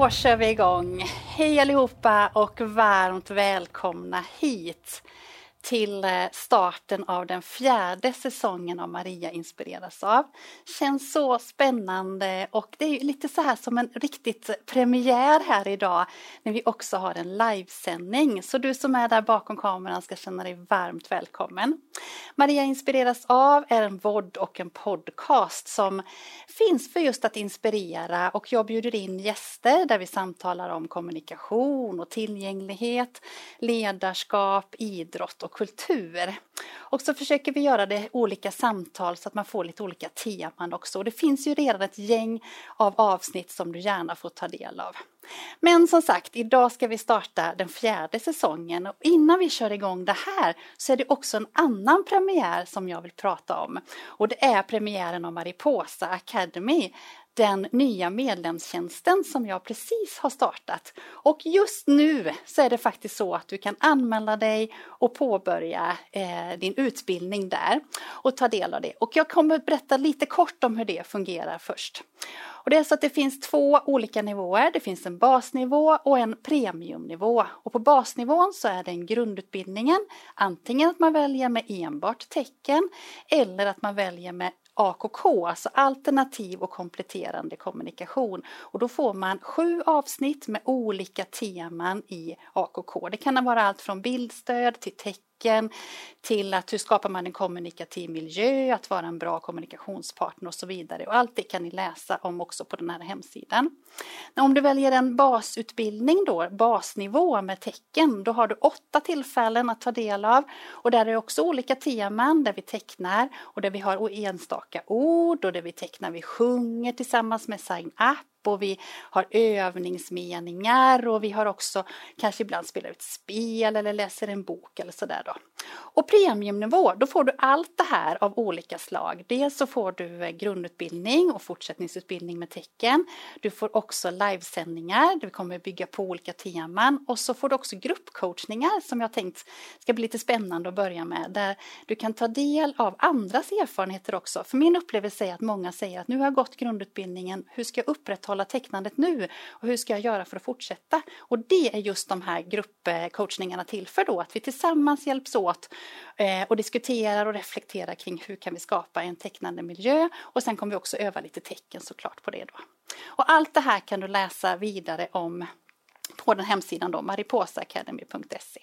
Då kör vi igång! Hej allihopa och varmt välkomna hit till eh, starten av den fjärde säsongen av Maria inspireras av. Känns så spännande och det är lite så här som en riktigt premiär här idag när vi också har en livesändning. Så du som är där bakom kameran ska känna dig varmt välkommen. Maria inspireras av är en vodd och en podcast som finns för just att inspirera och jag bjuder in gäster där vi samtalar om kommunikation och tillgänglighet, ledarskap, idrott och kultur. Och så försöker vi göra det olika samtal så att man får lite olika teman också. Och det finns ju redan ett gäng av avsnitt som du gärna får ta del av. Men som sagt, idag ska vi starta den fjärde säsongen och innan vi kör igång det här så är det också en annan premiär som jag vill prata om. Och det är premiären av Mariposa Academy den nya medlemstjänsten som jag precis har startat. Och just nu så är det faktiskt så att du kan anmäla dig och påbörja eh, din utbildning där och ta del av det. Och jag kommer berätta lite kort om hur det fungerar först. Och det är så att det finns två olika nivåer. Det finns en basnivå och en premiumnivå. Och på basnivån så är den grundutbildningen. Antingen att man väljer med enbart tecken eller att man väljer med AKK, alltså alternativ och kompletterande kommunikation. Och då får man sju avsnitt med olika teman i AKK. Det kan vara allt från bildstöd till tecken tecken till att hur skapar man en kommunikativ miljö, att vara en bra kommunikationspartner och så vidare. Och allt det kan ni läsa om också på den här hemsidan. Om du väljer en basutbildning då, basnivå med tecken, då har du åtta tillfällen att ta del av och där är också olika teman där vi tecknar och där vi har enstaka ord och där vi tecknar, vi sjunger tillsammans med Sign Up och vi har övningsmeningar och vi har också kanske ibland spelar ut spel eller läser en bok eller sådär då. Och premiumnivå, då får du allt det här av olika slag. Dels så får du eh, grundutbildning och fortsättningsutbildning med tecken. Du får också livesändningar, du kommer bygga på olika teman och så får du också gruppcoachningar som jag tänkt ska bli lite spännande att börja med där du kan ta del av andras erfarenheter också. För min upplevelse är att många säger att nu har jag gått grundutbildningen, hur ska jag upprätthålla tecknandet nu och hur ska jag göra för att fortsätta? Och det är just de här gruppcoachningarna till för då, att vi tillsammans hjälps åt eh, och diskuterar och reflekterar kring hur kan vi skapa en tecknande miljö och sen kommer vi också öva lite tecken såklart på det då. Och allt det här kan du läsa vidare om på den hemsidan då, mariposaacademy.se.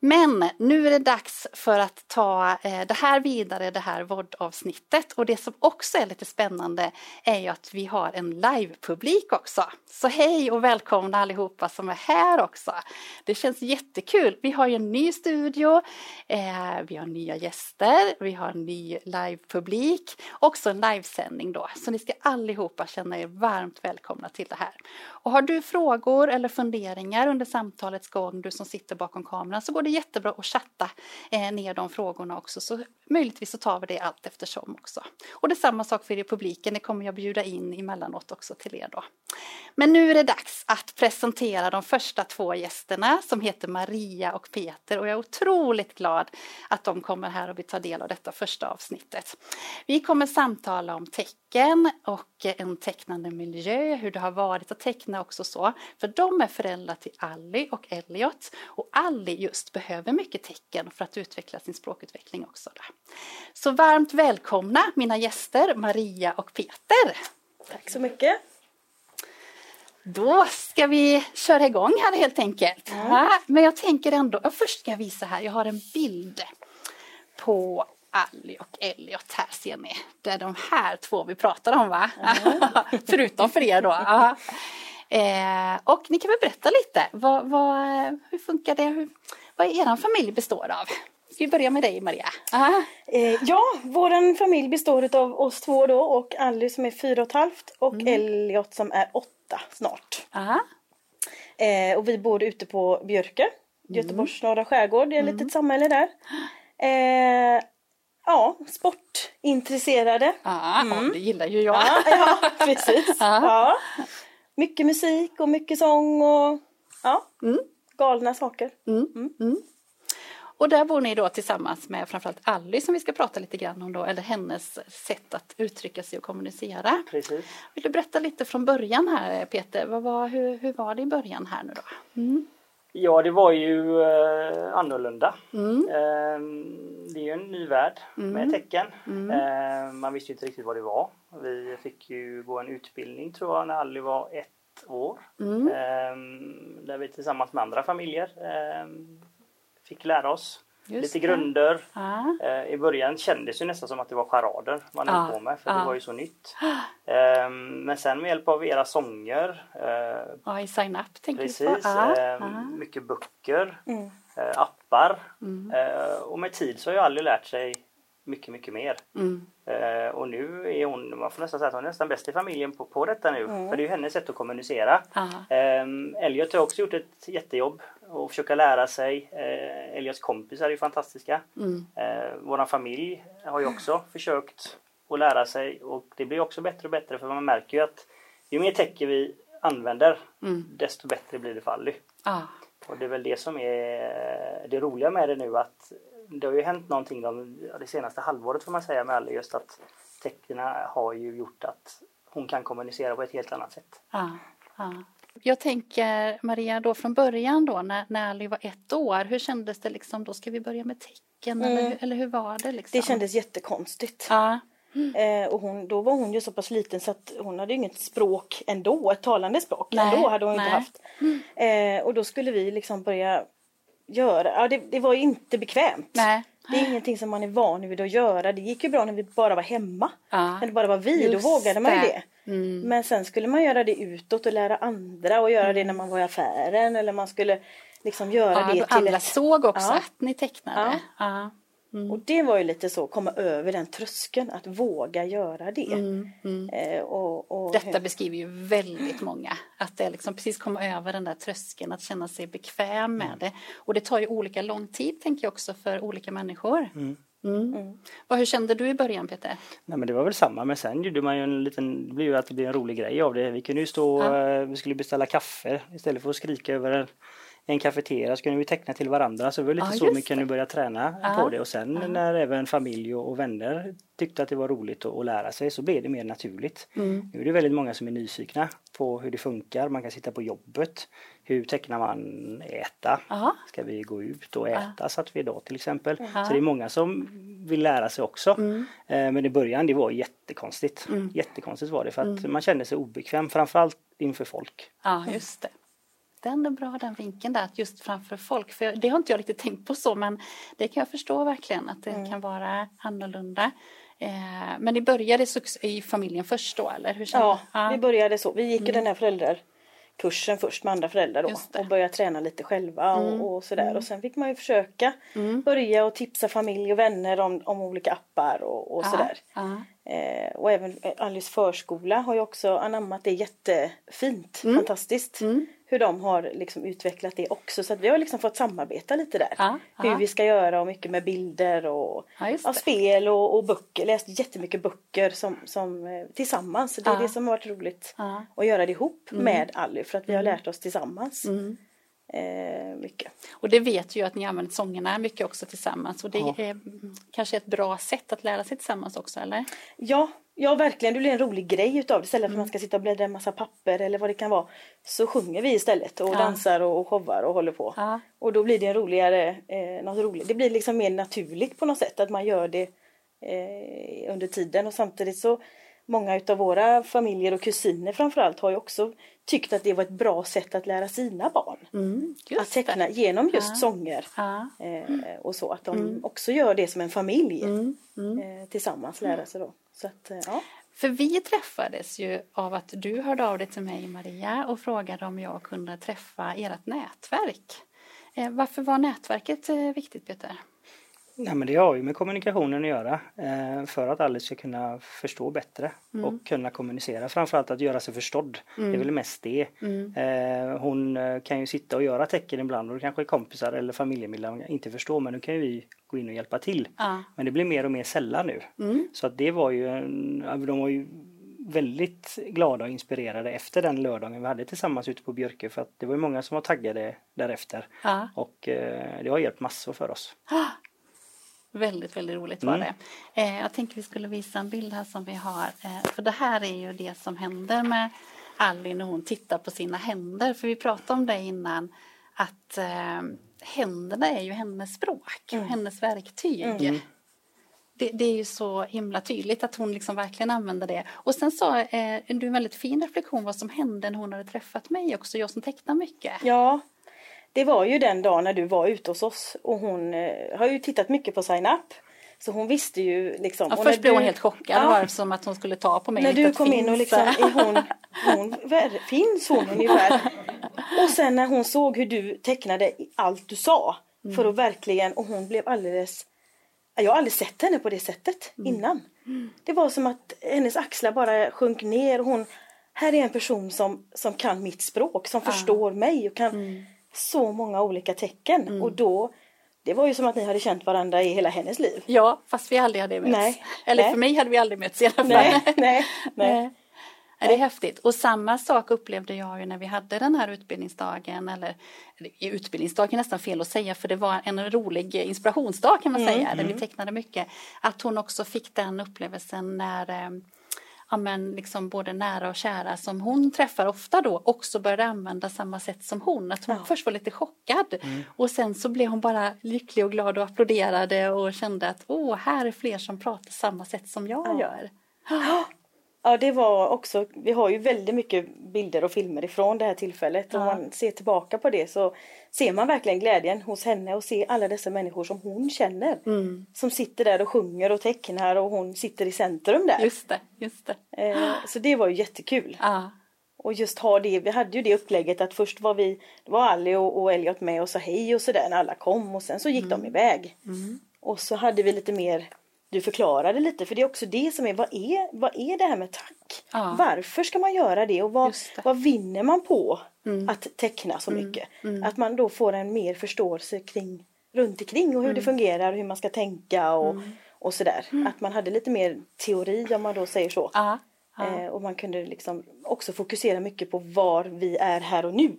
Men nu är det dags för att ta eh, det här vidare, det här vårdavsnittet. Och det som också är lite spännande är ju att vi har en livepublik också. Så hej och välkomna allihopa som är här också. Det känns jättekul. Vi har ju en ny studio, eh, vi har nya gäster, vi har en ny livepublik, också en livesändning då. Så ni ska allihopa känna er varmt välkomna till det här. Och har du frågor eller funderingar under samtalets gång, du som sitter bakom kameran, så går det jättebra att chatta eh, ner de frågorna också. Så möjligtvis så tar vi det allt eftersom också. Och det är samma sak för er i publiken, det kommer jag bjuda in emellanåt också till er då. Men nu är det dags att presentera de första två gästerna som heter Maria och Peter och jag är otroligt glad att de kommer här och vill ta del av detta första avsnittet. Vi kommer samtala om tecken och en tecknande miljö, hur det har varit att teckna också så. För de är föräldrar till Alli och Elliot och Alli just behöver mycket tecken för att utveckla sin språkutveckling också. Så varmt välkomna mina gäster Maria och Peter. Tack så mycket. Då ska vi köra igång här helt enkelt. Mm. men jag tänker ändå, först ska jag visa här, jag har en bild på Alli och Elliot här ser ni. Det är de här två vi pratar om va? Mm. Förutom för er då. Eh, och ni kan väl berätta lite, vad, vad, hur funkar det? Hur, vad er familj består av? Ska vi börja med dig Maria? Eh, ja, vår familj består av oss två då och Alli som är fyra och ett halvt och mm. Elliot som är åtta snart. Eh, och vi bor ute på Björke, mm. Göteborgs norra skärgård, det är ett mm. litet samhälle där. Eh, ja, sportintresserade. Ja, mm. det gillar ju jag. Ja, ja precis. Ja. Mycket musik och mycket sång och ja, mm. Galna saker. Mm. Mm. Och där bor ni då tillsammans med framförallt Ally som vi ska prata lite grann om då, eller hennes sätt att uttrycka sig och kommunicera. Precis. Vill du berätta lite från början här Peter, Vad var, hur, hur var det i början här nu då? Mm. Ja, det var ju eh, annorlunda. Mm. Eh, det är ju en ny värld mm. med tecken. Mm. Eh, man visste inte riktigt vad det var. Vi fick ju gå en utbildning tror jag när Ally var ett år. Mm. Ehm, där vi tillsammans med andra familjer ehm, fick lära oss Just lite det. grunder. Ah. I början kändes det nästan som att det var charader man höll ah. på med för ah. det var ju så nytt. Ehm, men sen med hjälp av era sånger. Eh, ja, i Sign Up tänker precis, du på. Ah. Mycket böcker, mm. Eh, appar. Mm. Och med tid så har ju aldrig lärt sig mycket, mycket mer. Mm. Uh, och nu är hon, man får nästan säga att hon är nästan bäst i familjen på, på detta nu. Mm. För det är ju hennes sätt att kommunicera. Um, Elliot har också gjort ett jättejobb och försöka lära sig. Uh, Eliots kompisar är ju fantastiska. Mm. Uh, våran familj har ju också försökt att lära sig och det blir också bättre och bättre för man märker ju att ju mer tecken vi använder mm. desto bättre blir det för Ally. Ah. Och det är väl det som är det roliga med det nu att det har ju hänt någonting de, det senaste halvåret får man säga med Ally just att tecknen har ju gjort att hon kan kommunicera på ett helt annat sätt. Ja, ja. Jag tänker Maria då från början då när, när Ally var ett år, hur kändes det liksom då ska vi börja med tecken mm. eller, eller hur var det liksom? Det kändes jättekonstigt. Ja. Mm. Eh, och hon, då var hon ju så pass liten så att hon hade inget språk ändå, ett talande språk. Nej, ändå hade hon nej. inte haft. Mm. Eh, och då skulle vi liksom börja göra. Ja, det, det var inte bekvämt. Nej. Det är ingenting som man är van vid att göra. Det gick ju bra när vi bara var hemma. Ja. När det bara var vi, Just då vågade man ju det. Mm. Men sen skulle man göra det utåt och lära andra och göra mm. det när man var i affären eller man skulle liksom göra ja, det till Andra ett... såg också ja. att ni tecknade. Ja. Mm. Och det var ju lite så, komma över den tröskeln, att våga göra det. Mm, mm. Eh, och, och, Detta beskriver ju väldigt många, att det liksom precis komma över den där tröskeln, att känna sig bekväm med mm. det. Och det tar ju olika lång tid, tänker jag också, för olika människor. Mm. Mm. Mm. Vad, hur kände du i början Peter? Nej men det var väl samma men sen gjorde man ju en liten, det blev ju att det blev en rolig grej av det. Vi kunde ju stå, ja. vi skulle beställa kaffe istället för att skrika över en en kafeteria så kunde vi teckna till varandra så det var lite ja, så vi kunde börja träna ja. på det och sen ja. när även familj och, vänner tyckte att det var roligt att, att lära sig så blev det mer naturligt. Mm. Nu är det väldigt många som är nyfikna på hur det funkar, man kan sitta på jobbet. Hur tecknar man äta? Aha. Ska vi gå ut och äta ja. satt vi idag till exempel. Aha. Så det är många som vill lära sig också. Mm. Eh, men i början det var jättekonstigt. Mm. Jättekonstigt var det för att mm. man kände sig obekväm framförallt inför folk. Ja just det den är bra den vinkeln där, att just framför folk. För det har inte jag riktigt tänkt på så men det kan jag förstå verkligen att det mm. kan vara annorlunda. Eh, men ni började i familjen först då eller? Hur ja, ja, vi började så. Vi gick mm. den här föräldrakursen först med andra föräldrar då och började träna lite själva mm. och, sådär. Mm. Och sen fick man ju försöka mm. börja och tipsa familj och vänner om, om olika appar och, och ja. sådär. Ja. Eh, och även Alice förskola har ju också anammat det jättefint, mm. fantastiskt. Mm hur de har liksom utvecklat det också. Så att vi har liksom fått samarbeta lite där. Ja, hur vi ska göra och mycket med bilder och ja, spel och, och böcker. Läst jättemycket böcker som, som, eh, tillsammans. Det är det som har varit roligt att göra det ihop mm. med Ally för att vi har mm. lärt oss tillsammans. Mm. Eh, mycket. Och det vet ju att ni använder sångerna mycket också tillsammans och det ja. är kanske ett bra sätt att lära sig tillsammans också eller? Ja, Ja verkligen, det blir en rolig grej utav det. Istället för att man mm. ska sitta och bläddra en massa papper eller vad det kan vara. Så sjunger vi istället och ja. dansar och showar och håller på. Ja. Och då blir det en roligare, eh, något roligt. Det blir liksom mer naturligt på något sätt att man gör det eh, under tiden och samtidigt så många utav våra familjer och kusiner framförallt har ju också tyckt att det var ett bra sätt att lära sina barn. Mm, att teckna det. genom just ja. sånger eh, och så. Att de mm. också gör det som en familj mm. mm. eh, tillsammans lära sig då. Så att, eh, ja. För vi träffades ju av att du hörde av dig till mig Maria och frågade om jag kunde träffa ert nätverk. Eh, varför var nätverket eh, viktigt Peter? Nej, men det har ju med kommunikationen att göra eh, för att Alice ska kunna förstå bättre mm. och kunna kommunicera. Framförallt att göra sig förstådd. Mm. Det är väl mest det. Mm. Eh, hon eh, kan ju sitta och göra tecken ibland och kanske kompisar eller familjemedlemmar inte förstår men nu kan ju vi gå in och hjälpa till. Men det blir mer och mer sällan nu. Mm. Så att det var ju, en, de var ju väldigt glada och inspirerade efter den lördagen vi hade tillsammans ute på Björke för att det var många som var taggade därefter. Ja. Och eh, det har hjälpt massor för oss. Väldigt, väldigt roligt var mm. det. Eh, jag tänkte vi skulle visa en bild här som vi har. Eh, för det här är ju det som händer med Allie när hon tittar på sina händer. För vi pratade om det innan att eh, händerna är ju hennes språk, mm. hennes verktyg. Mm. Det, det, är ju så himla tydligt att hon liksom verkligen använder det. Och sen sa eh, du en väldigt fin reflektion vad som hände när hon hade träffat mig också, jag som tecknar mycket. Ja, det var ju den dagen när du var ute hos oss och hon eh, har ju tittat mycket på Sign Up. Så hon visste ju liksom. Ja, först blev hon helt chockad, ja, var som att hon skulle ta på mig. När du kom in och liksom, är hon, hon, finns hon ungefär? Och sen när hon såg hur du tecknade allt du sa. Mm. För att verkligen, och hon blev alldeles jag har aldrig sett henne på det sättet mm. innan. Mm. Det var som att hennes axlar bara sjönk ner. Och hon, här är en person som, som kan mitt språk, som ah. förstår mig och kan mm. Så många olika tecken. Mm. Och då, det var ju som att ni hade känt varandra i hela hennes liv. Ja, fast vi aldrig hade mötts. Nej. Eller nej. för mig hade vi aldrig mötts i alla fall. Nej, nej, nej. Det är häftigt. Och samma sak upplevde jag ju när vi hade den här utbildningsdagen. Eller, utbildningsdag är nästan fel att säga för det var en rolig inspirationsdag kan man mm, säga. Där mm. vi tecknade mycket. Att hon också fick den upplevelsen när eh, ja, men liksom både nära och kära som hon träffar ofta då också började använda samma sätt som hon. Att hon ja. först var lite chockad mm. och sen så blev hon bara lycklig och glad och applåderade och kände att åh, här är fler som pratar samma sätt som jag ja. gör. Ja det var också, vi har ju väldigt mycket bilder och filmer ifrån det här tillfället. Ja. Om man ser tillbaka på det så ser man verkligen glädjen hos henne och ser alla dessa människor som hon känner. Mm. Som sitter där och sjunger och tecknar och hon sitter i centrum där. Just det, just det. Eh, så det var ju jättekul. Ja. Och just ha det, vi hade ju det upplägget att först var vi, det var Ali och, och Elliot med och sa hej och sådär när alla kom och sen så gick mm. de iväg. Mm. Och så hade vi lite mer du förklarade lite för det är också det som är vad är, vad är det här med tack? Ja. Varför ska man göra det och vad, det. vad vinner man på mm. att teckna så mm. mycket? Mm. Att man då får en mer förståelse kring runt omkring och hur det mm. fungerar och hur man ska tänka och, mm. och sådär. Mm. Att man hade lite mer teori om man då säger så. Ja. Ja. Eh, och man kunde liksom också fokusera mycket på var vi är här och nu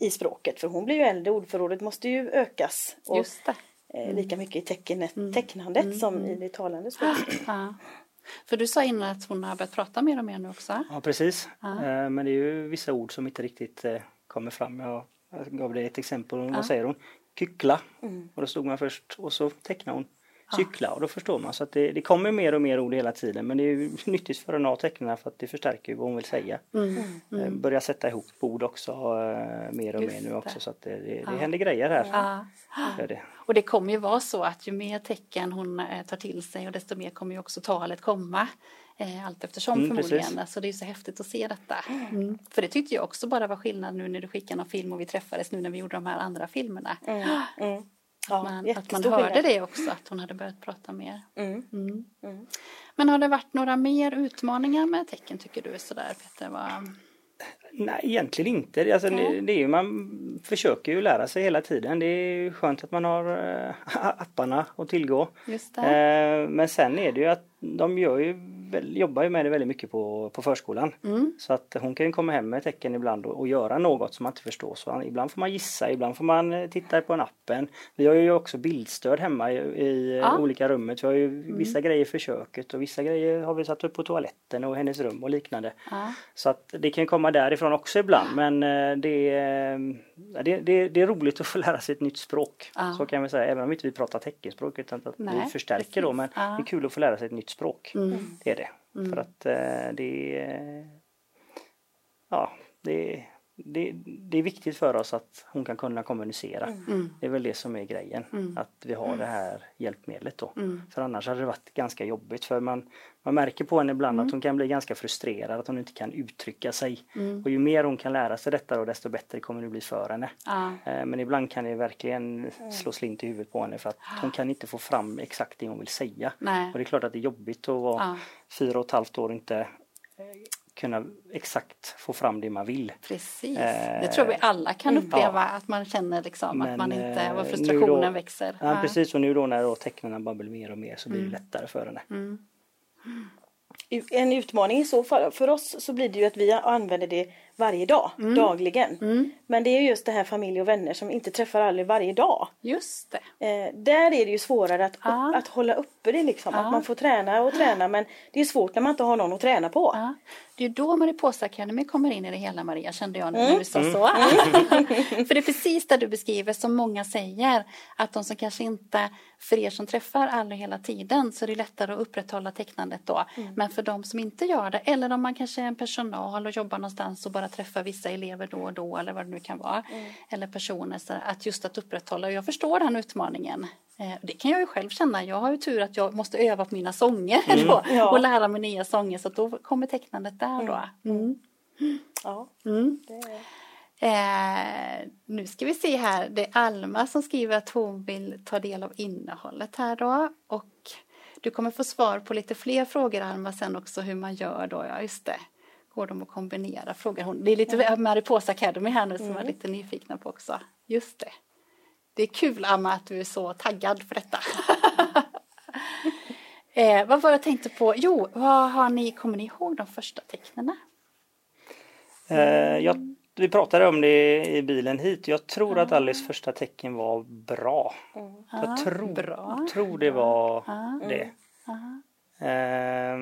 i språket. För hon blir ju äldre, ordförrådet måste ju ökas. Och, Just det eh, lika mycket i tecknet, mm. tecknandet mm. som i det talande språket. Ja. För du sa innan att hon har börjat prata mer och mer nu också? Ja precis, ja. Eh, men det är ju vissa ord som inte riktigt eh, kommer fram. Jag gav dig ett exempel, ja. vad säger hon? Kyckla. Mm. Och då stod man först och så tecknade hon cykla och då förstår man. Så att det, det kommer mer och mer ord hela tiden men det är nyttigt för en att ha tecknarna för att det förstärker vad hon vill säga. Mm. Mm. Eh, Börja sätta ihop ord också uh, mer och Just mer nu också så att det, det, det händer grejer här. Ja. Det. Och det kommer ju vara så att ju mer tecken hon eh, tar till sig och desto mer kommer ju också talet komma. Eh, allt eftersom mm, förmodligen. Precis. Alltså det är så häftigt att se detta. Mm. För det tyckte jag också bara var skillnad nu när du skickade någon film och vi träffades nu när vi gjorde de här andra filmerna. Mm. mm. Att, man, att man hörde det också, att hon hade börjat prata mer. Mm. Mm. Mm. Men har det varit några mer utmaningar med tecken tycker du sådär Peter? Vad... Nej egentligen inte. Alltså, det, det är man försöker ju lära sig hela tiden. Det är skönt att man har äh, apparna att tillgå. Eh, men sen är det ju att de gör ju, jobbar ju med det väldigt mycket på, på förskolan. Mm. Så att hon kan ju komma hem med tecken ibland och, och göra något som man inte förstår. Så ibland får man gissa, ibland får man eh, titta på en appen. Vi har ju också bildstöd hemma i, i ja. olika rummet. Vi har ju mm. vissa grejer för köket och vissa grejer har vi satt upp på toaletten och hennes rum och liknande. Ja. Så att det kan komma därifrån också ibland men eh, det, det, det, det är roligt att få lära sig ett nytt språk. Ja. Så kan vi säga, även om vi inte pratar teckenspråk utan att Nej, vi förstärker precis. då men det är kul att få lära sig ett nytt språk. Mm. Det är det. Mm. För att eh, det är Ja, det, det, det, är viktigt för oss att hon kan kunna kommunicera. Mm. mm. Det är väl det som är grejen. Mm. Att vi har mm. det här hjälpmedlet då. Mm. För annars hade det varit ganska jobbigt. För man, man märker på henne ibland att hon kan bli ganska frustrerad. Att hon inte kan uttrycka sig. Och ju mer hon kan lära sig detta då, desto bättre kommer det bli för henne. Ah. Men ibland kan det verkligen slå slint i huvudet på henne. För att hon kan inte få fram exakt det hon vill säga. Nej. Och det är klart att det är jobbigt att vara ah. fyra och ett halvt år och inte kunna exakt få fram det man vill. Precis, eh, det tror vi alla kan mm. uppleva ja. att man känner liksom men, att man inte, vad eh, frustrationen då, växer. Ja, ja, precis och nu då när då tecknen bara blir mer och mer så blir mm. det lättare för henne. Mm. en utmaning i så fall. För oss så blir det ju att vi använder det varje dag, mm. dagligen. Mm. Men det är just det här familj och vänner som inte träffar aldrig varje dag. Just det. Eh, där är det ju svårare att, ah. upp, att hålla uppe det liksom. Ah. Att man får träna och träna men det är svårt när man inte har någon att träna på. Ah. Det är då Mariposa Academy kommer in i det hela Maria kände jag mm. när du sa mm. så. Mm. För det är precis det du beskriver som många säger. Att de som kanske inte, för er som träffar alla hela tiden så är det lättare att upprätthålla tecknandet då. Mm. Men för de som inte gör det eller om man kanske är en personal och jobbar någonstans och bara träffar vissa elever då och då eller vad det nu kan vara. Mm. Eller personer, så att just att upprätthålla. Jag förstår den utmaningen. Eh, det kan jag ju själv känna. Jag har ju tur att jag måste öva på mina sånger mm. då, ja. och lära mig nya sånger så då kommer tecknandet där då. Mm. mm. Ja, mm. Eh, nu ska vi se här, det är Alma som skriver att hon vill ta del av innehållet här då och du kommer få svar på lite fler frågor Alma sen också hur man gör då, ja just det. Går de att kombinera? Frågar hon. Det är lite mm. Mariposa Academy här nu som mm. är lite nyfikna på också. Just det. Det är kul Amma att du är så taggad för detta. eh, vad var jag tänkte på? Jo, vad har ni, kommer ni ihåg de första tecknena? Eh, jag, vi pratade om det i bilen hit. Jag tror ah. att Alice första tecken var bra. Mm. Jag ah, tror, bra. tror det var ah. det. Eh,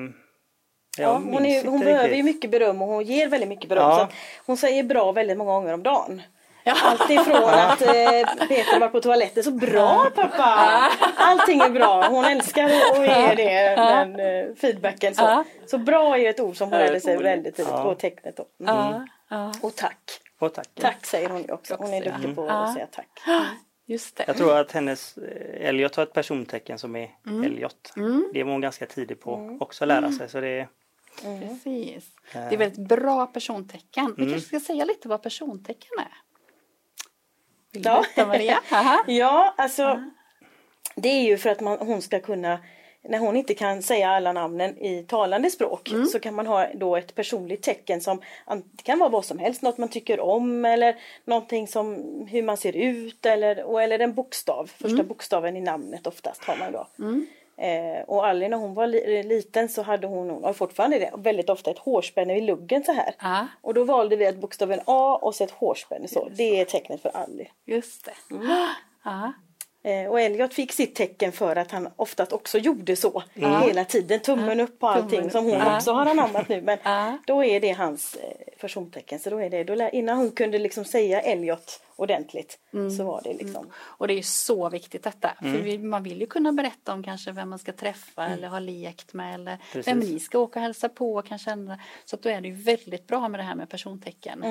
Ja, hon, är, hon behöver ju mycket beröm och hon ger väldigt mycket beröm. Ja. Så hon säger bra väldigt många gånger om dagen. Ja. Allt ifrån att eh, Peter var på toaletten, så bra pappa! Allting är bra, hon älskar att ge det, den eh, feedbacken. Så. så bra är ett ord som hon lärde sig väldigt tidigt på tecknet. Då. Mm. Och tack. Och tack. Tack säger hon ju också, hon är duktig på att säga tack. Just det. Jag tror att hennes eh, Elliot har ett persontecken som är mm. Elliot. Mm. Det var hon ganska tidig på mm. också att lära sig. Så det Mm. Precis. Det är väldigt bra persontecken. Vi mm. kanske ska säga lite vad persontecken är. Vill ja. berätta Maria? ja, alltså Aha. det är ju för att man, hon ska kunna när hon inte kan säga alla namnen i talande språk mm. så kan man ha då ett personligt tecken som det kan vara vad som helst, något man tycker om eller någonting som hur man ser ut eller, eller en bokstav, första mm. bokstaven i namnet oftast har man då. Mm. Eh, och Alli när hon var li liten så hade hon, och fortfarande det, väldigt ofta ett hårspänne vid luggen så här. Ah. Och då valde vi att bokstaven A och så ett hårspänne så. Det är tecknet för Alli. Just det. Mm. Ah. Eh, och Elliot fick sitt tecken för att han oftast också gjorde så mm. hela tiden. Tummen upp på allting tummen. som hon också har anammat nu. Men då är det hans eh, persontecken. Så då är det, då, innan hon kunde liksom säga Elliot ordentligt mm. så var det liksom. Mm. Och det är så viktigt detta. För mm. vi, man vill ju kunna berätta om kanske vem man ska träffa mm. eller ha lekt med eller Precis. vem ni ska åka och hälsa på kanske ändra. Så att då är det ju väldigt bra med det här med persontecken.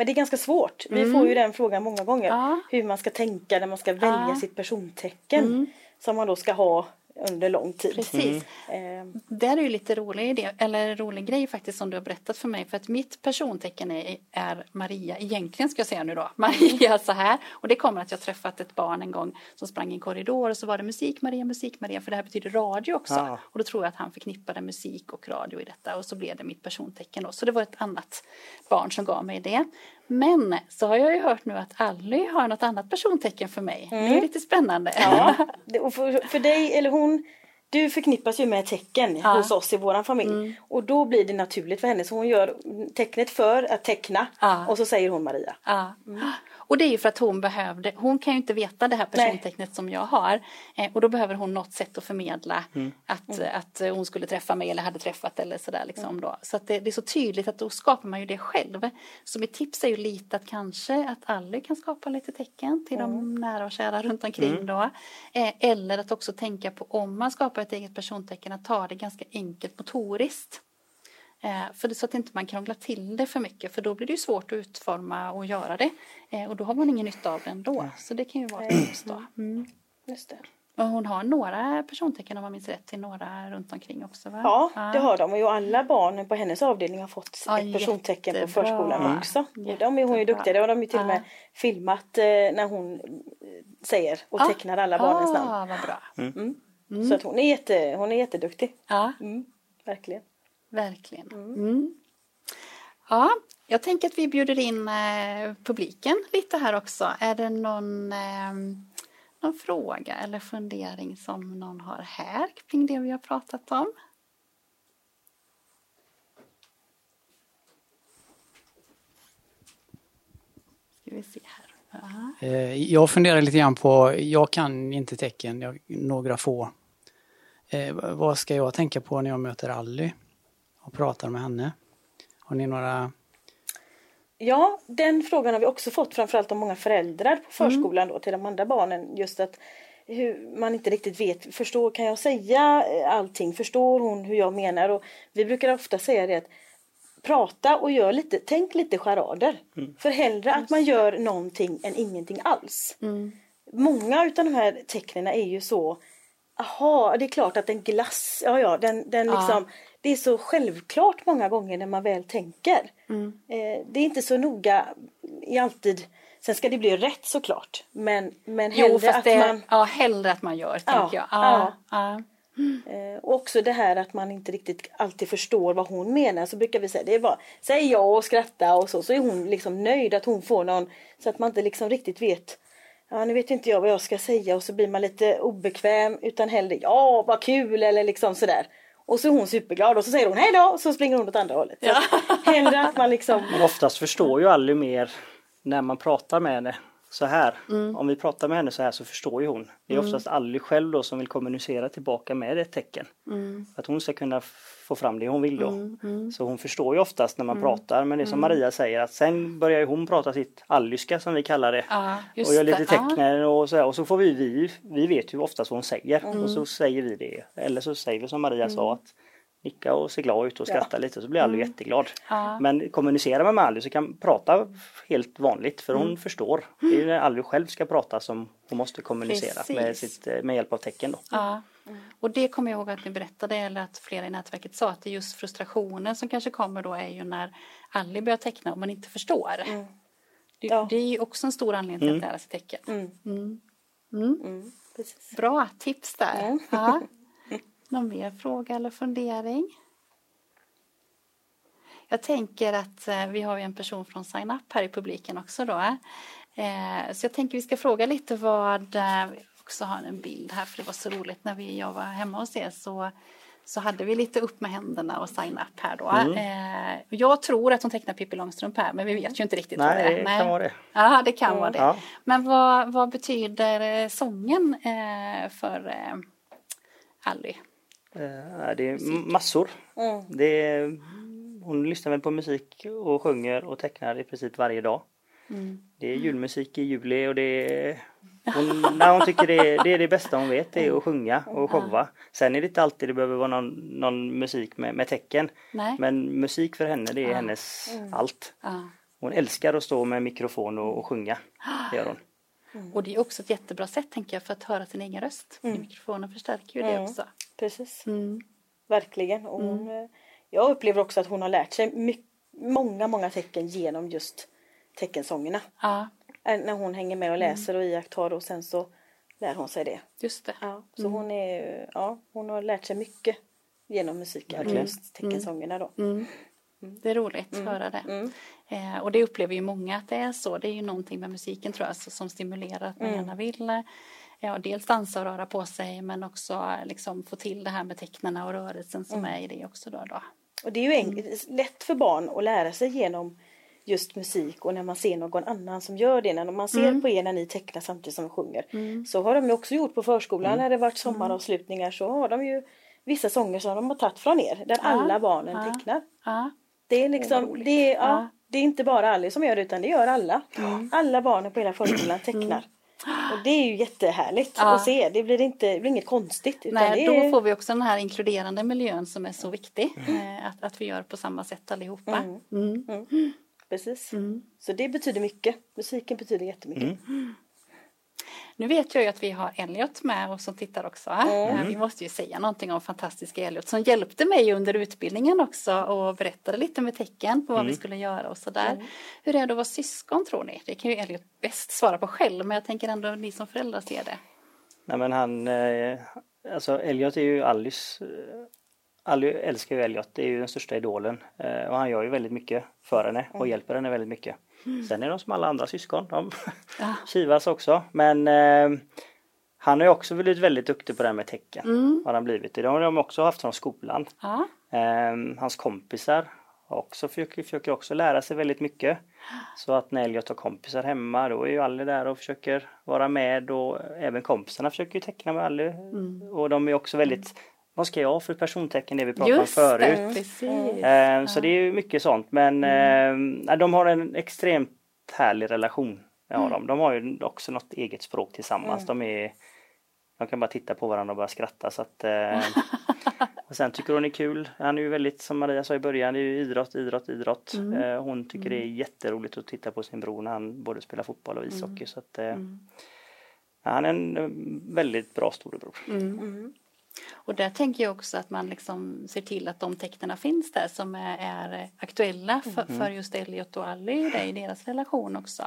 Mm. Men det är ganska svårt. Vi mm. får ju den frågan många gånger. Ja. Hur man ska tänka när man ska välja ja. sitt persontecken. Mm. Som man då ska ha under lång tid. Precis. Mm. Eh. Det är ju lite rolig idé, eller rolig grej faktiskt som du har berättat för mig. För att mitt persontecken är, är Maria, egentligen ska jag säga nu då, Maria så här. Och det kommer att jag träffat ett barn en gång som sprang i en korridor och så var det musik Maria, musik Maria, för det här betyder radio också. Ah. Och då tror jag att han förknippade musik och radio i detta och så blev det mitt persontecken då. Så det var ett annat barn som gav mig det. Men så har jag ju hört nu att Ally har något annat persontecken för mig. Mm. Det är lite spännande. Ja, och för, för dig, eller hon, du förknippas ju med tecken ja. hos oss i våran familj. Mm. Och då blir det naturligt för henne. Så hon gör tecknet för att teckna ja. och så säger hon Maria. Ja. Mm. Och det är ju för att hon behövde, hon kan ju inte veta det här persontecknet Nej. som jag har. Eh, och då behöver hon något sätt att förmedla mm. Att, mm. att hon skulle träffa mig eller hade träffat eller sådär liksom mm. då. Så att det, det, är så tydligt att då skapar man ju det själv. Så mitt tips är ju lite att kanske att alla kan skapa lite tecken till de mm. nära och kära runt omkring mm. då. Eh, eller att också tänka på om man skapar ett eget persontecken att ta det ganska enkelt motoriskt. Eh, för det, så att inte man krånglar till det för mycket för då blir det svårt att utforma och göra det. Eh, och då har man ingen nytta av det ändå. Så det kan ju vara ett då. Mm. Just det. Och hon har några persontecken om man minns rätt till några runt omkring också va? Ja, det har de och alla barnen på hennes avdelning har fått ja, ett persontecken jättebra. på förskolan mm. också. Och de är hon ju duktiga, det har de ju till och med filmat eh, när hon säger och tecknar alla barnens namn. Ja, vad bra. Mm. Mm. Så att hon är, jätte, hon är jätteduktig. Ja. Mm, verkligen. Verkligen. Mm. Ja, jag tänker att vi bjuder in eh, publiken lite här också. Är det någon, eh, någon fråga eller fundering som någon har här kring det vi har pratat om? Ska vi se här. Aha. Jag funderar lite grann på, jag kan inte tecken, jag, några få. Eh, vad ska jag tänka på när jag möter Ally? Och pratar med henne? Har ni några Ja, den frågan har vi också fått framförallt av många föräldrar på förskolan mm. då till de andra barnen. Just att hur man inte riktigt vet, förstår, kan jag säga eh, allting? Förstår hon hur jag menar? Och vi brukar ofta säga det att prata och gör lite, tänk lite charader. Mm. För hellre att man gör någonting än ingenting alls. Mm. Många utav de här tecknen är ju så Jaha, det är klart att en glass, ja ja, den, den ja. Det är så självklart många gånger när man väl tänker. Mm. Eh, det är inte så noga i alltid Sen ska det bli rätt såklart. Men, men hellre jo, att det, man... Ja, hellre att man gör, ja, tänker jag. Ja, ja. Mm. Och också det här att man inte riktigt alltid förstår vad hon menar. Så brukar vi säga det är bara säg ja och skratta och så. Så är hon liksom nöjd att hon får någon. Så att man inte liksom riktigt vet. Ja nu vet inte jag vad jag ska säga och så blir man lite obekväm. Utan hellre ja vad kul eller liksom sådär. Och så är hon superglad och så säger hon hej då och så springer hon åt andra hållet. Ja. hellre att man liksom. Men oftast förstår ju aldrig mer när man pratar med henne så här. Mm. Om vi pratar med henne så här så förstår ju hon. Det är mm. oftast aldrig själv då som vill kommunicera tillbaka med ett tecken. Mm. Att hon ska kunna få fram det hon vill då. Mm. mm. Så hon förstår ju oftast när man mm. pratar. Men det är som mm. Maria säger att sen börjar hon prata sitt allyska som vi kallar det. Ah, och gör lite tecknen och så här. Och så får vi, vi, vi vet ju oftast vad hon säger. Och så säger vi det. Eller så säger vi som Maria sa att nicka och se glad ut och skratta ja. lite så blir Alice mm. jätteglad. Ja. Men kommunicera med Alice så kan prata helt vanligt för hon mm. förstår. Det är när Alice själv ska prata som hon måste kommunicera med, sitt, med hjälp av tecken. Då. Ja. Mm. Och det kommer jag ihåg att ni berättade eller att flera i nätverket sa att det är just frustrationen som kanske kommer då är ju när Alice börjar teckna och man inte förstår. Mm. Det, ja. det, är ju också en stor anledning till att mm. lära sig tecken. Mm. Bra tips där. Ja. Någon mer fråga eller fundering? Jag tänker att eh, vi har en person från Sign Up här i publiken också då. Eh, så jag tänker vi ska fråga lite vad, eh, vi också har en bild här för det var så roligt när vi, jag var hemma hos er så, så hade vi lite upp med händerna och Sign Up här då. Mm. Jag tror att hon tecknar Pippi Långstrump här men vi vet ju inte riktigt Nej, det är. Nej, det kan vara det. Ja, det kan mm. vara det. Ja. Men vad, vad betyder sången för Ally? Det är massor. Mm. Det är, hon lyssnar väl på musik och sjunger och tecknar i princip varje dag. Mm. Det är julmusik i juli och det är hon, när hon tycker det är, det är det bästa hon vet, det är att sjunga och showa. Sen är det inte alltid det behöver vara någon, någon musik med, med tecken. Nej. Men musik för henne det är ja. hennes mm. allt. Ja. Hon älskar att stå med mikrofon och, och sjunga. Det gör hon. Mm. Och det är också ett jättebra sätt tänker jag för att höra sin egen röst. Mm. Mikrofonen förstärker ju det mm. också. Precis. Mm. Verkligen. Och hon, mm. eh, jag upplever också att hon har lärt sig mycket, många, många tecken genom just teckensångerna. Ja. När hon hänger med och läser och iakttar och sen så lär hon sig det. Just det. Ja, så hon, är, ja, hon har lärt sig mycket genom musiken och just teckensångerna då. Mm. Det är roligt att mm. höra det. Mm. Eh, och det upplever ju många att det är så. Det är ju någonting med musiken tror jag som stimulerar att man mm. gärna vill eh, ja, dels dansa och röra på sig men också eh, liksom få till det här med tecknarna och rörelsen som är i det också. Då, då. Och det är ju mm. lätt för barn att lära sig genom just musik och när man ser någon annan som gör det. När man ser mm. på er när ni tecknar samtidigt som sjunger. Mm. Så har de ju också gjort på förskolan när det varit sommaravslutningar så har de ju vissa sånger som de har tagit från er där ja. alla barnen ja. tecknar. Ja. Det är liksom, det är, ja, det är inte bara Alice som gör det utan det gör alla. Mm. Alla barnen på hela förskolan tecknar. Mm. Och det är ju jättehärligt ja. att se. Det blir, inte, det blir inget konstigt. Nej, är... då får vi också den här inkluderande miljön som är så viktig. Mm. Eh, att, att vi gör på samma sätt allihopa. Mm. Mm. mm. Precis. Så det betyder mycket. Musiken betyder jättemycket. Nu vet jag ju att vi har Elliot med oss som tittar också. Mm. Vi måste ju säga någonting om fantastiska Elliot som hjälpte mig under utbildningen också och berättade lite med tecken på vad mm. vi skulle göra och sådär. Mm. Hur är det att vara syskon tror ni? Det kan ju Elliot bäst svara på själv men jag tänker ändå ni som föräldrar ser det. Nej men han, eh, alltså Elliot är ju Alice Alice älskar ju Elliot, det är ju den största idolen eh, och han gör ju väldigt mycket för henne och mm. hjälper henne väldigt mycket. Mm. Sen är de som alla andra syskon, de ja. kivas också. Men eh, han har ju också blivit väldigt duktig på det här med tecken. Mm. Har han blivit. Det har de också haft från skolan. Ja. Eh, hans kompisar Och så försöker, försöker också lära sig väldigt mycket. Så att när Elliot har kompisar hemma då är ju alla där och försöker vara med och även kompisarna försöker teckna med alla. Mm. Och de är också väldigt vad ska jag ha för persontecken det vi pratade om förut. Det. Eh, så det är mycket sånt men mm. eh, de har en extremt härlig relation. Ja, mm. de. de har ju också något eget språk tillsammans. Mm. De är de kan bara titta på varandra och bara skratta så att eh, Och sen tycker hon är kul. Han är ju väldigt, som Maria sa i början, det är ju idrott, idrott, idrott. Mm. Hon tycker mm. det är mm. jätteroligt att titta på sin bror när han både spelar fotboll och ishockey. Mm. Så att, mm. han är en väldigt bra storebror. Mm. Och där tänker jag också att man liksom ser till att de tecknen finns där som är, är aktuella för, för, just Elliot och Ally i deras relation också.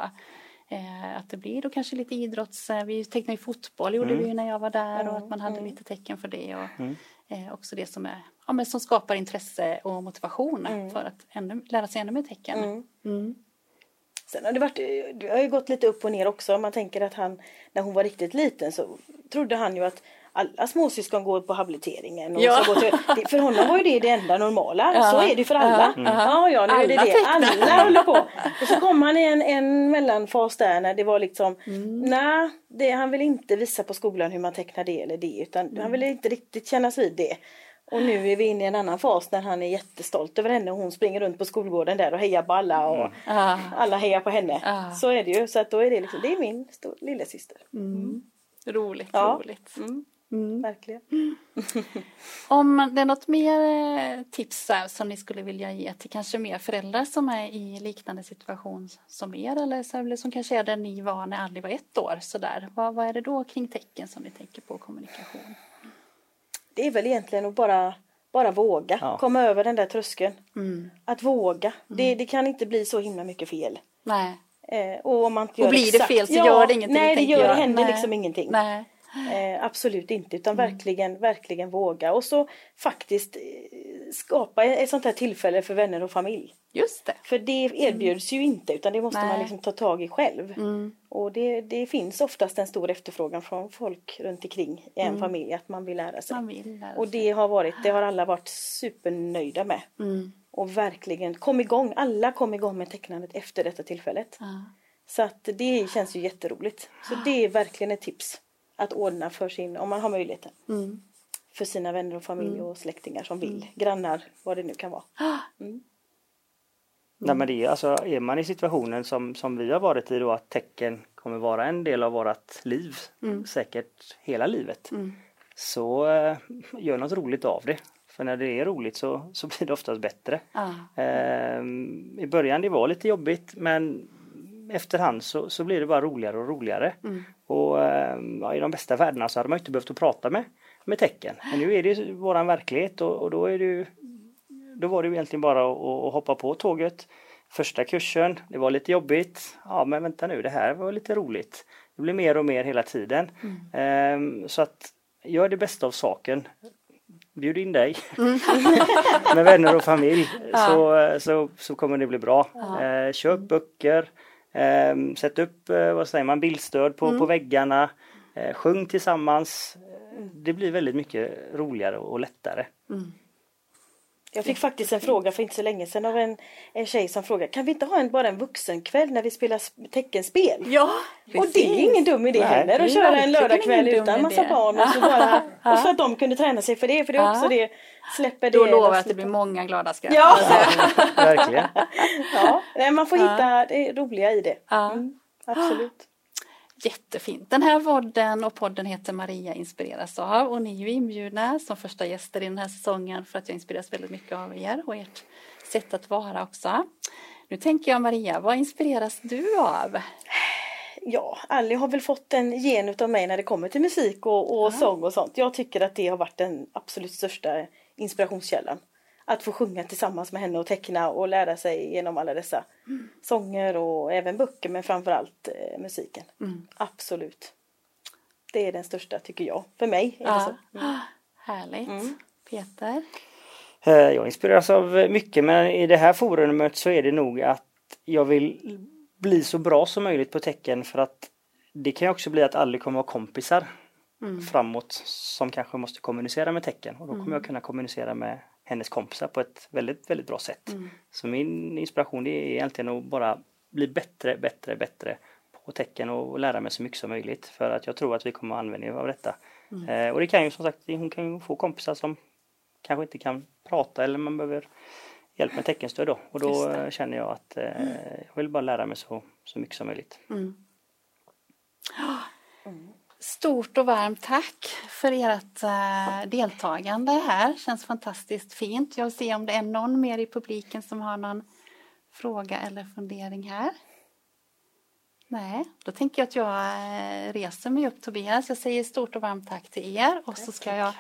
Eh, att det blir då kanske lite idrotts... Eh, vi tecknade ju fotboll gjorde mm. vi när jag var där och att man hade lite tecken för det. Och, mm. eh, också det som, är, ja, men som skapar intresse och motivation mm. för att ännu, lära sig ännu mer tecken. Mm. Mm. Sen har det varit, det har ju gått lite upp och ner också. Man tänker att han, när hon var riktigt liten så trodde han ju att alla småsyskon går på habiliteringen. Och ja. så till, för honom var ju det det enda normala. Ja. Så är det för alla. Mm. Ja, ja, nu är det det. Alla håller på. Och så kom han i en, en mellanfas där när det var liksom mm. Nej, det, han vill inte visa på skolan hur man tecknar det eller det utan mm. han vill inte riktigt kännas vid det. Och nu är vi inne i en annan fas när han är jättestolt över henne och hon springer runt på skolgården där och hejar på alla och mm. alla hejar på henne. Mm. Så är det ju. Så att då är det liksom, det är min lilla syster. Mm. Roligt, ja. roligt. Mm. Mm. Verkligen. Om det är något mer eh, tips som ni skulle vilja ge till kanske mer föräldrar som är i liknande situation som er eller som kanske är där ni var när Alli var ett år sådär. Vad, vad är det då kring tecken som ni tänker på kommunikation? Det är väl egentligen att bara bara våga ja. komma över den där tröskeln. Mm. Att våga. Mm. Det, det kan inte bli så himla mycket fel. Nej. Eh, och om man inte gör och blir det fel så ja, gör det ingenting. Nej, det gör, det händer nej. liksom ingenting. Nej. Eh, absolut inte utan mm. verkligen, verkligen våga och så faktiskt eh, skapa ett sånt här tillfälle för vänner och familj. Just det. För det erbjuds mm. ju inte utan det måste Nej. man liksom ta tag i själv. Mm. Och det, det finns oftast en stor efterfrågan från folk runt omkring i en mm. familj att man vill lära sig. Man vill lära sig. Och det har, varit, det har alla varit supernöjda med. Mm. Och verkligen kom igång, alla kom igång med tecknandet efter detta tillfället. Så att det känns ju jätteroligt. Så det är verkligen ett tips att ordna för sin, om man har möjligheten. Mm. För sina vänner och familj mm. och släktingar som vill, mm. grannar, vad det nu kan vara. Mm. Nej men det är alltså, är man i situationen som, som vi har varit i då att tecken kommer vara en del av vårat liv, mm. säkert hela livet. Mm. Så uh, gör något roligt av det. För när det är roligt så, så blir det oftast bättre. Ah. Uh, I början det var lite jobbigt men efterhand så, så blir det bara roligare och roligare. Mm. Och eh, ja, i de bästa världarna så hade man inte behövt att prata med, med tecken. Men nu är det våran verklighet och, och då är det Då var det egentligen bara att, att hoppa på tåget. Första kursen, det var lite jobbigt. Ja men vänta nu, det här var lite roligt. Det blir mer och mer hela tiden. Mm. Um, så att gör det bästa av saken. Bjud in dig mm. med vänner och familj ja. så, så, så kommer det bli bra. Ja. Uh, köp böcker, Eh, sätt upp eh, vad säger man, bildstöd på, mm. på väggarna. Eh, sjung tillsammans. Det blir väldigt mycket roligare och lättare. Mm. Jag fick faktiskt en fråga för inte så länge sedan av en, en tjej som frågade Kan vi inte ha en, bara en vuxenkväll när vi spelar teckenspel? Ja, precis. Och det är ingen dum idé Nej, heller att köra en lördagkväll utan massa barn och så bara och så att de kunde träna sig för det för det är också det släpper det. Då lovar jag att det blir många glada skratt. Ja, verkligen. ja, man får hitta det roliga i det. Mm, absolut. Jättefint. Den här podden och podden heter Maria inspireras av och ni är ju inbjudna som första gäster i den här säsongen för att jag inspireras väldigt mycket av er och ert sätt att vara också. Nu tänker jag Maria, vad inspireras du av? Ja, Alli har väl fått en gen av mig när det kommer till musik och, och sång och sånt. Jag tycker att det har varit den absolut största inspirationskällan att få sjunga tillsammans med henne och teckna och lära sig genom alla dessa mm. sånger och även böcker men framförallt eh, musiken. Mm. Absolut. Det är den största tycker jag. För mig är ja. det så. Mm. Härligt. Mm. Peter? Eh, jag inspireras av mycket men i det här forumet så är det nog att jag vill bli så bra som möjligt på tecken för att det kan också bli att alla kommer att vara kompisar mm. framåt som kanske måste kommunicera med tecken och då kommer mm. jag kunna kommunicera med hennes kompisar på ett väldigt, väldigt bra sätt. Mm. Så min inspiration är egentligen att bara bli bättre, bättre, bättre på tecken och lära mig så mycket som möjligt för att jag tror att vi kommer att använda av detta. Mm. Eh, och det kan ju som sagt, hon kan ju få kompisar som kanske inte kan prata eller man behöver hjälp med teckenstöd då och då känner jag att eh, mm. jag vill bara lära mig så, så mycket som möjligt. Mm. Stort och varmt tack för ert äh, deltagande här. Känns fantastiskt fint. Jag vill se om det är någon mer i publiken som har någon fråga eller fundering här. Nej, då tänker jag att jag eh, reser mig upp Tobias. Jag säger stort och varmt tack till er och så ska jag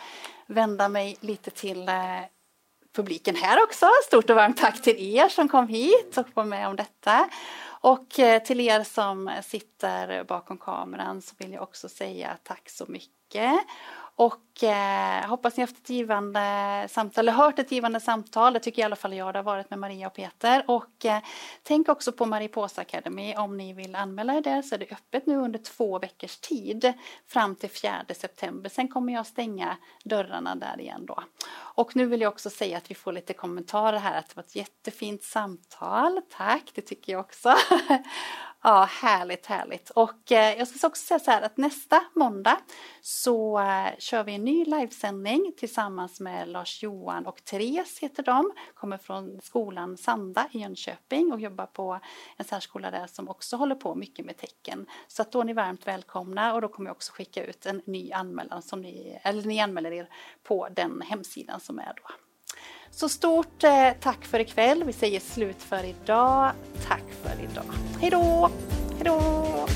vända mig lite till äh, publiken här också. Stort och varmt tack till er som kom hit och var med om detta. Och eh, till er som sitter bakom kameran så vill jag också säga tack så mycket. Och eh, hoppas ni haft ett givande samtal, eller hört ett givande samtal. Det tycker i alla fall jag det har varit med Maria och Peter. Och eh, tänk också på Mariposa Academy. Om ni vill anmäla er där så är det öppet nu under två veckors tid fram till 4 september. Sen kommer jag stänga dörrarna där igen då. Och nu vill jag också säga att vi får lite kommentarer här att det var ett jättefint samtal. Tack, det tycker jag också. Ja, härligt, härligt. Och eh, jag ska också säga så här att nästa måndag så eh, kör vi en ny livesändning tillsammans med Lars-Johan och Therese heter de. Kommer från skolan Sanda i Jönköping och jobbar på en särskola där som också håller på mycket med tecken. Så att då är ni varmt välkomna och då kommer jag också skicka ut en ny anmälan som ni, eller ni anmäler er på den hemsidan som är då. Så stort eh, tack för ikväll. Vi säger slut för idag. Tack för idag. Hej då! Hej då!